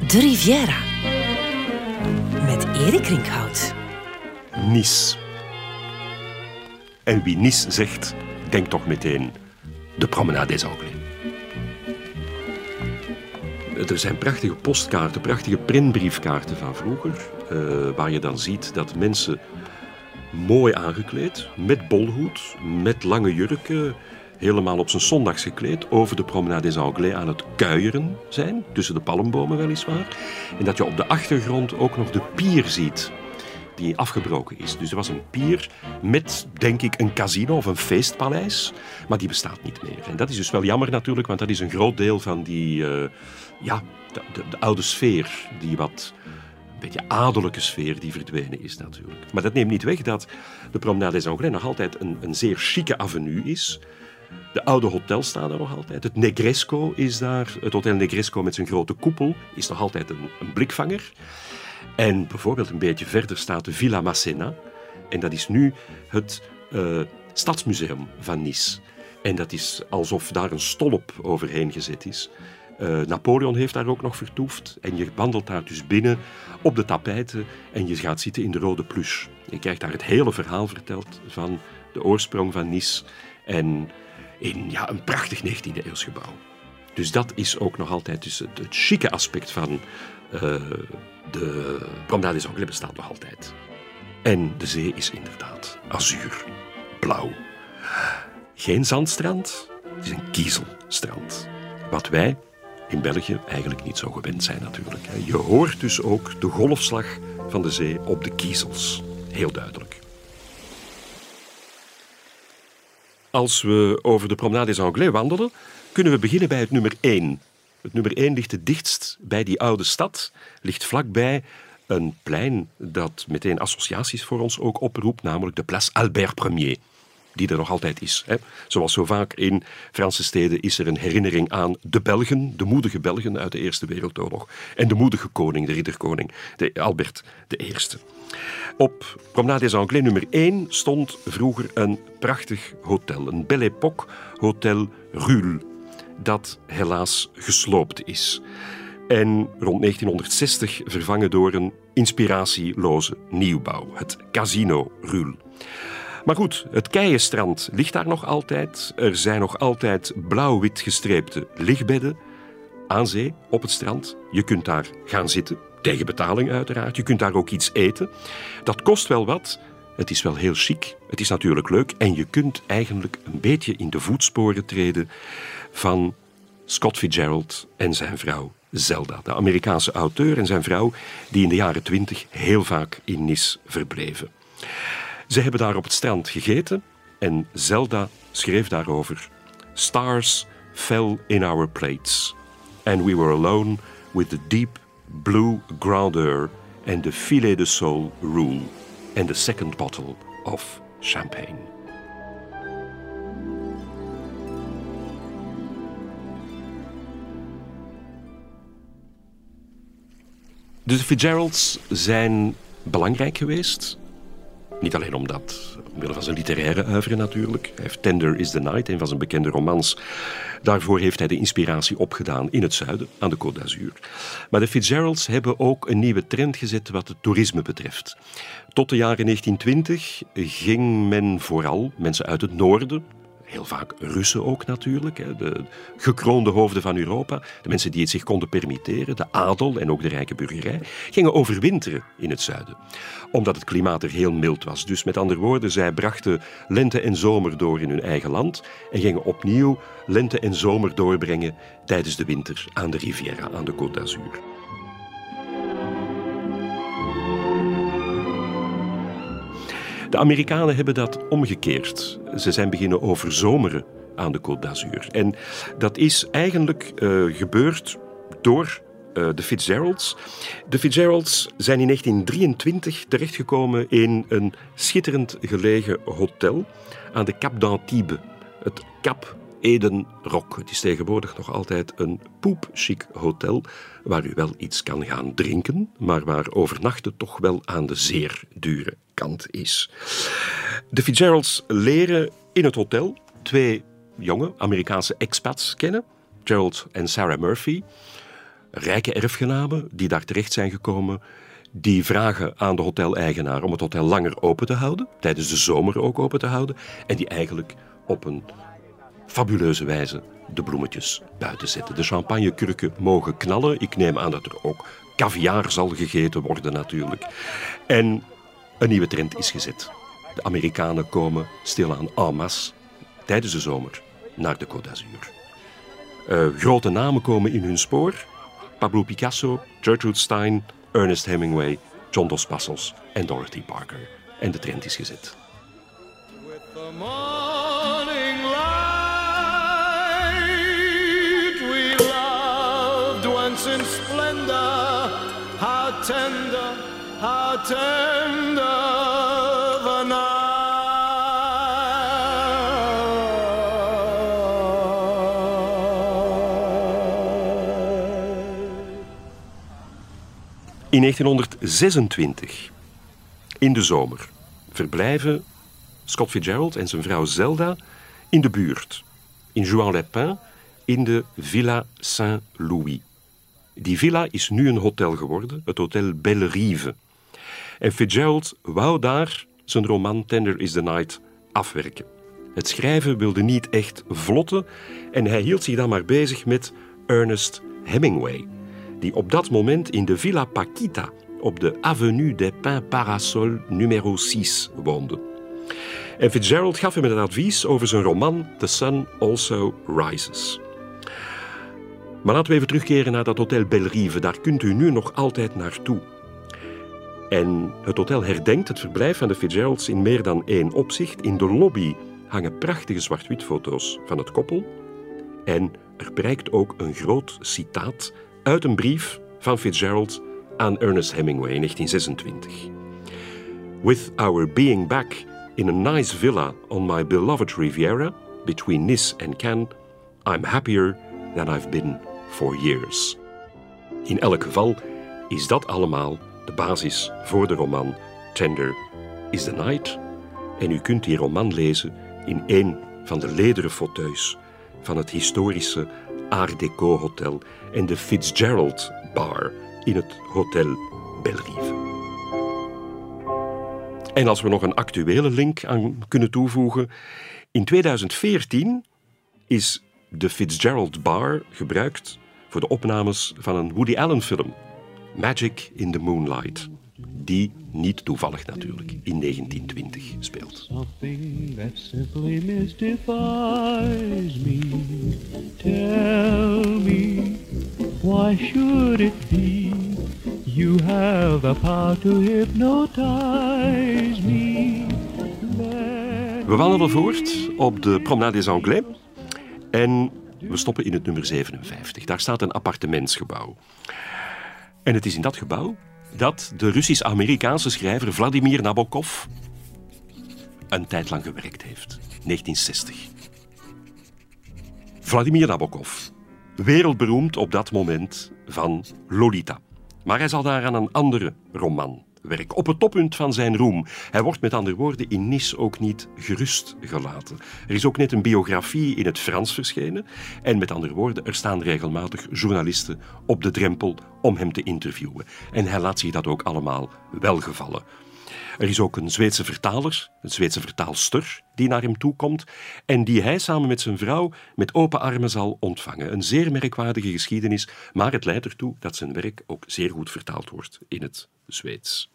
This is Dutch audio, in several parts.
De Riviera. Met Erik Rinkhout. Nice. En wie Nice zegt, denkt toch meteen de Promenade des Anglais. Er zijn prachtige postkaarten, prachtige printbriefkaarten van vroeger, uh, waar je dan ziet dat mensen mooi aangekleed, met bolhoed, met lange jurken, helemaal op zijn zondags gekleed, over de Promenade des Anglais aan het kuieren zijn, tussen de palmbomen weliswaar. En dat je op de achtergrond ook nog de pier ziet, die afgebroken is. Dus er was een pier met, denk ik, een casino of een feestpaleis, maar die bestaat niet meer. En dat is dus wel jammer natuurlijk, want dat is een groot deel van die, uh, ja, de, de, de oude sfeer, die wat beetje adellijke sfeer die verdwenen is natuurlijk. Maar dat neemt niet weg dat de Promenade des Anglais nog altijd een, een zeer chique avenue is. De oude hotels staan er nog altijd. Het Negresco is daar. Het Hotel Negresco met zijn grote koepel is nog altijd een, een blikvanger. En bijvoorbeeld een beetje verder staat de Villa Massena. En dat is nu het uh, stadsmuseum van Nice. En dat is alsof daar een stolp overheen gezet is. Uh, Napoleon heeft daar ook nog vertoefd. En je wandelt daar dus binnen op de tapijten en je gaat zitten in de rode pluche. Je krijgt daar het hele verhaal verteld van de oorsprong van Nice. En in ja, een prachtig 19e eeuws gebouw. Dus dat is ook nog altijd dus het, chique aspect van uh, de Promenade des Anglais bestaat nog altijd. En de zee is inderdaad azuur, blauw. Geen zandstrand, het is een kiezelstrand. Wat wij in België eigenlijk niet zo gewend zijn natuurlijk. Je hoort dus ook de golfslag van de zee op de kiezels. Heel duidelijk. Als we over de Promenade des Anglais wandelen, kunnen we beginnen bij het nummer 1. Het nummer 1 ligt het dichtst bij die oude stad, ligt vlakbij een plein dat meteen associaties voor ons ook oproept, namelijk de Place Albert Ier die er nog altijd is. Hè. Zoals zo vaak in Franse steden is er een herinnering aan de Belgen, de moedige Belgen uit de Eerste Wereldoorlog. En de moedige koning, de ridderkoning, de Albert I. Op Promenade des Anglais nummer 1 stond vroeger een prachtig hotel, een Belle Époque Hotel Ruhl, dat helaas gesloopt is. En rond 1960 vervangen door een inspiratieloze nieuwbouw, het Casino Ruhl. Maar goed, het Keienstrand ligt daar nog altijd. Er zijn nog altijd blauw-wit gestreepte lichtbedden aan zee, op het strand. Je kunt daar gaan zitten, tegen betaling uiteraard. Je kunt daar ook iets eten. Dat kost wel wat. Het is wel heel chic. Het is natuurlijk leuk. En je kunt eigenlijk een beetje in de voetsporen treden van Scott Fitzgerald en zijn vrouw Zelda. De Amerikaanse auteur en zijn vrouw die in de jaren twintig heel vaak in Nice verbleven. Ze hebben daar op het strand gegeten en Zelda schreef daarover: Stars fell in our plates, and we were alone with the deep blue grandeur and the filet de sole rule and the second bottle of champagne. De Fitzgeralds zijn belangrijk geweest niet alleen omdat, omwille van zijn literaire uiveren natuurlijk. Hij heeft Tender is the Night, een van zijn bekende romans. Daarvoor heeft hij de inspiratie opgedaan in het zuiden, aan de Côte d'Azur. Maar de Fitzgeralds hebben ook een nieuwe trend gezet wat het toerisme betreft. Tot de jaren 1920 ging men vooral, mensen uit het noorden, heel vaak Russen ook natuurlijk, de gekroonde hoofden van Europa, de mensen die het zich konden permitteren, de adel en ook de rijke burgerij, gingen overwinteren in het zuiden. Omdat het klimaat er heel mild was. Dus met andere woorden, zij brachten lente en zomer door in hun eigen land en gingen opnieuw lente en zomer doorbrengen tijdens de winter aan de Riviera, aan de Côte d'Azur. De Amerikanen hebben dat omgekeerd. Ze zijn beginnen overzomeren aan de Côte d'Azur. En dat is eigenlijk uh, gebeurd door uh, de Fitzgeralds. De Fitzgeralds zijn in 1923 terechtgekomen in een schitterend gelegen hotel aan de Cap d'Antibes. Het Cap Eden Rock. Het is tegenwoordig nog altijd een poepchic hotel waar u wel iets kan gaan drinken, maar waar overnachten toch wel aan de zeer dure kant is. De Fitzgeralds leren in het hotel twee jonge Amerikaanse expats kennen, Gerald en Sarah Murphy. rijke erfgenamen die daar terecht zijn gekomen, die vragen aan de hoteleigenaar om het hotel langer open te houden, tijdens de zomer ook open te houden, en die eigenlijk op een fabuleuze wijze de bloemetjes buiten zetten. De champagnekurken mogen knallen. Ik neem aan dat er ook caviar zal gegeten worden natuurlijk. En een nieuwe trend is gezet. De Amerikanen komen stilaan en masse tijdens de zomer naar de Côte d'Azur. Uh, grote namen komen in hun spoor. Pablo Picasso, Gertrude Stein, Ernest Hemingway, John Dos Passos en Dorothy Parker. En de trend is gezet. Splendor How tender, how tender In 1926, in de zomer, verblijven Scott Fitzgerald en zijn vrouw Zelda in de buurt, in Juan-les-Pins, in de Villa Saint-Louis. Die villa is nu een hotel geworden, het Hotel Belle Rive. En Fitzgerald wou daar zijn roman Tender is the Night afwerken. Het schrijven wilde niet echt vlotten en hij hield zich dan maar bezig met Ernest Hemingway die op dat moment in de Villa Paquita op de Avenue des Pins Parasol numero 6 woonde. En Fitzgerald gaf hem een advies over zijn roman The Sun Also Rises. Maar laten we even terugkeren naar dat Hotel Bellerive. Daar kunt u nu nog altijd naartoe. En het hotel herdenkt het verblijf van de Fitzgeralds in meer dan één opzicht. In de lobby hangen prachtige zwart-wit foto's van het koppel. En er prijkt ook een groot citaat uit een brief van Fitzgerald aan Ernest Hemingway in 1926. With our being back in a nice villa on my beloved Riviera between Nice and Cannes, I'm happier than I've been for years. In elk geval is dat allemaal de basis voor de roman Tender is the Night. En u kunt die roman lezen in een van de lederen fauteuils van het historische Art Deco Hotel en de Fitzgerald Bar in het Hotel Bellerive. En als we nog een actuele link aan kunnen toevoegen. In 2014 is de Fitzgerald Bar gebruikt voor de opnames van een Woody Allen film, Magic in the Moonlight die niet toevallig natuurlijk in 1920 speelt. Something that simply mystifies me. Tell me, why should it be? You have the power to hypnotize me. We wandelen voort op de Promenade des Anglais en we stoppen in het nummer 57. Daar staat een appartementsgebouw. En het is in dat gebouw dat de Russisch-Amerikaanse schrijver Vladimir Nabokov een tijd lang gewerkt heeft. 1960. Vladimir Nabokov, wereldberoemd op dat moment van Lolita. Maar hij zal daar aan een andere roman werk. Op het toppunt van zijn roem. Hij wordt met andere woorden in Nice ook niet gerust gelaten. Er is ook net een biografie in het Frans verschenen. En met andere woorden, er staan regelmatig journalisten op de drempel om hem te interviewen. En hij laat zich dat ook allemaal welgevallen. Er is ook een Zweedse vertaler, een Zweedse vertaalster, die naar hem toe komt en die hij samen met zijn vrouw met open armen zal ontvangen. Een zeer merkwaardige geschiedenis, maar het leidt ertoe dat zijn werk ook zeer goed vertaald wordt in het Zweeds.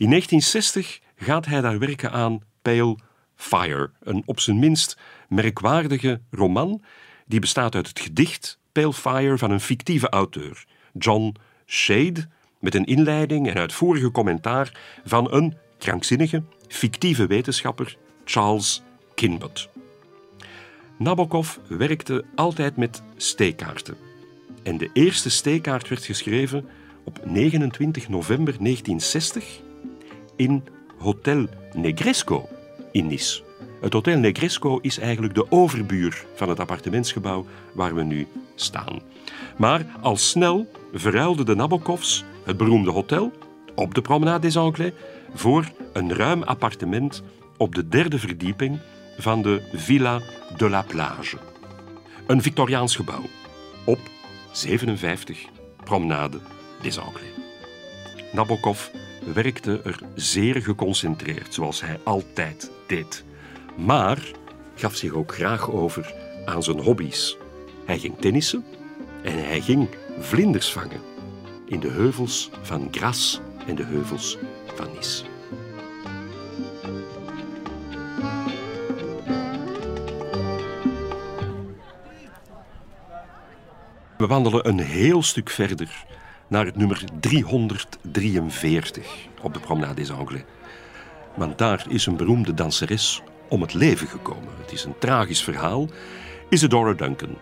In 1960 gaat hij daar werken aan Pale Fire, een op zijn minst merkwaardige roman die bestaat uit het gedicht Pale Fire van een fictieve auteur, John Shade, met een inleiding en uitvoerige commentaar van een krankzinnige, fictieve wetenschapper, Charles Kinbot. Nabokov werkte altijd met steekkaarten. En de eerste steekkaart werd geschreven op 29 november 1960 in Hotel Negresco in Nice. Het Hotel Negresco is eigenlijk de overbuur van het appartementsgebouw waar we nu staan. Maar al snel verruilden de Nabokovs het beroemde hotel op de Promenade des Anglais voor een ruim appartement op de derde verdieping van de Villa de la Plage. Een Victoriaans gebouw op 57 Promenade des Anglais. Nabokov werkte er zeer geconcentreerd, zoals hij altijd deed. Maar gaf zich ook graag over aan zijn hobby's. Hij ging tennissen en hij ging vlinders vangen in de heuvels van Grasse en de heuvels van Nice. We wandelen een heel stuk verder naar het nummer 343 op de Promenade des Anglais. Want daar is een beroemde danseres om het leven gekomen. Het is een tragisch verhaal. Isadora Duncan.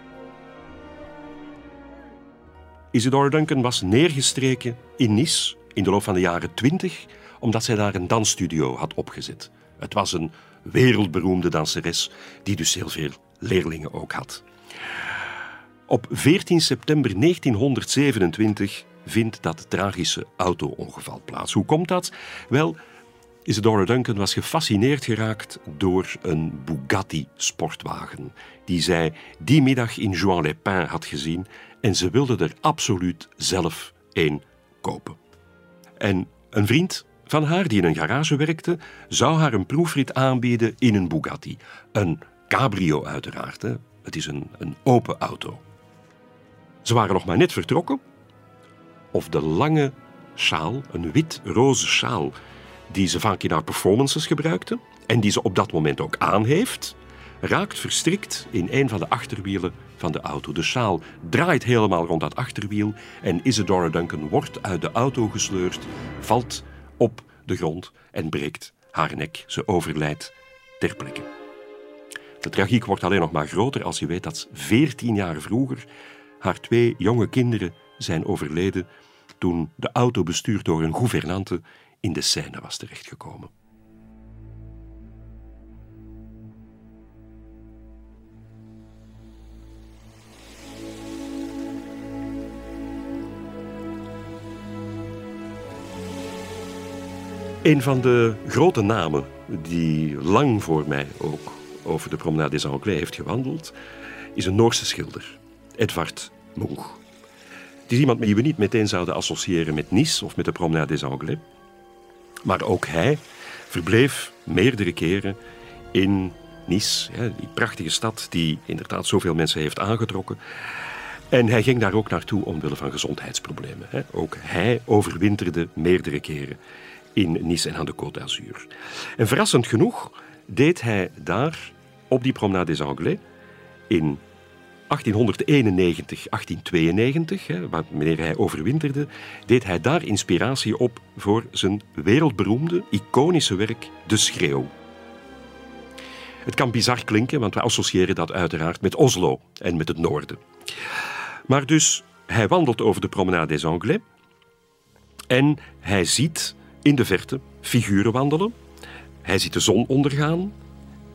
Isadora Duncan was neergestreken in Nice in de loop van de jaren 20 omdat zij daar een dansstudio had opgezet. Het was een wereldberoemde danseres die dus heel veel leerlingen ook had. Op 14 september 1927 vindt dat tragische auto-ongeval plaats. Hoe komt dat? Wel, Isadora Duncan was gefascineerd geraakt door een Bugatti-sportwagen die zij die middag in Juan-les-Pins had gezien en ze wilde er absoluut zelf een kopen. En een vriend van haar die in een garage werkte, zou haar een proefrit aanbieden in een Bugatti. Een cabrio uiteraard. Het is een, een open auto. Ze waren nog maar net vertrokken of de lange sjaal, een wit-roze sjaal, die ze vaak in haar performances gebruikte en die ze op dat moment ook aan heeft, raakt verstrikt in een van de achterwielen van de auto. De sjaal draait helemaal rond dat achterwiel en Isadora Duncan wordt uit de auto gesleurd, valt op de grond en breekt haar nek. Ze overlijdt ter plekke. De tragiek wordt alleen nog maar groter als je weet dat 14 jaar vroeger haar twee jonge kinderen zijn overleden toen de auto bestuurd door een gouvernante in de Seine was terechtgekomen. Een van de grote namen die lang voor mij ook over de Promenade des Anglais heeft gewandeld, is een Noorse schilder, Edvard Munch. Het is iemand die we niet meteen zouden associëren met Nice of met de Promenade des Anglais. Maar ook hij verbleef meerdere keren in Nice, die prachtige stad die inderdaad zoveel mensen heeft aangetrokken. En hij ging daar ook naartoe omwille van gezondheidsproblemen. Ook hij overwinterde meerdere keren in Nice en aan de Côte d'Azur. En verrassend genoeg deed hij daar op die Promenade des Anglais in 1891, 1892, hè, wanneer hij overwinterde, deed hij daar inspiratie op voor zijn wereldberoemde, iconische werk De Schreeuw. Het kan bizar klinken, want wij associëren dat uiteraard met Oslo en met het noorden. Maar dus, hij wandelt over de Promenade des Anglais en hij ziet in de verte figuren wandelen. Hij ziet de zon ondergaan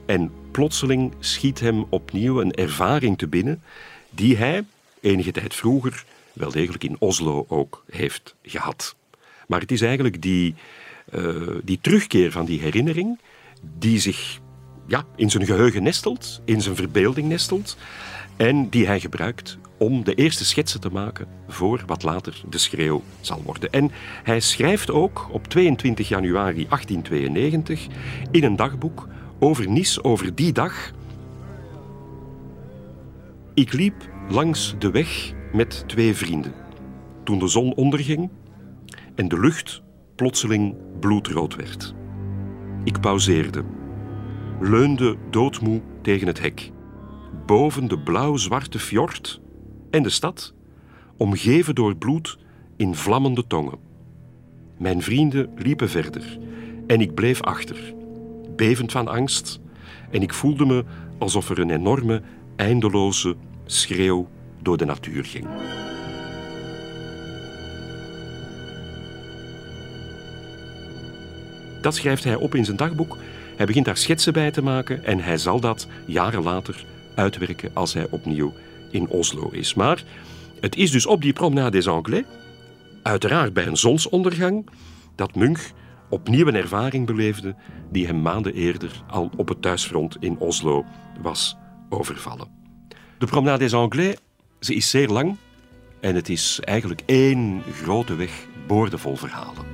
en plotseling schiet hem opnieuw een ervaring te binnen die hij enige tijd vroeger wel degelijk in Oslo ook heeft gehad. Maar het is eigenlijk die, uh, die terugkeer van die herinnering die zich ja, in zijn geheugen nestelt, in zijn verbeelding nestelt en die hij gebruikt om de eerste schetsen te maken voor wat later de schreeuw zal worden. En hij schrijft ook op 22 januari 1892 in een dagboek over Nice, over die dag. Ik liep langs de weg met twee vrienden. Toen de zon onderging en de lucht plotseling bloedrood werd. Ik pauzeerde, leunde doodmoe tegen het hek. Boven de blauw-zwarte fjord en de stad, omgeven door bloed in vlammende tongen. Mijn vrienden liepen verder en ik bleef achter bevend van angst en ik voelde me alsof er een enorme, eindeloze schreeuw door de natuur ging. Dat schrijft hij op in zijn dagboek. Hij begint daar schetsen bij te maken en hij zal dat jaren later uitwerken als hij opnieuw in Oslo is. Maar het is dus op die Promenade des Anglais, uiteraard bij een zonsondergang, dat Munch opnieuw een ervaring beleefde die hem maanden eerder al op het thuisfront in Oslo was overvallen. De Promenade des Anglais ze is zeer lang En het is eigenlijk één grote weg boordevol verhalen.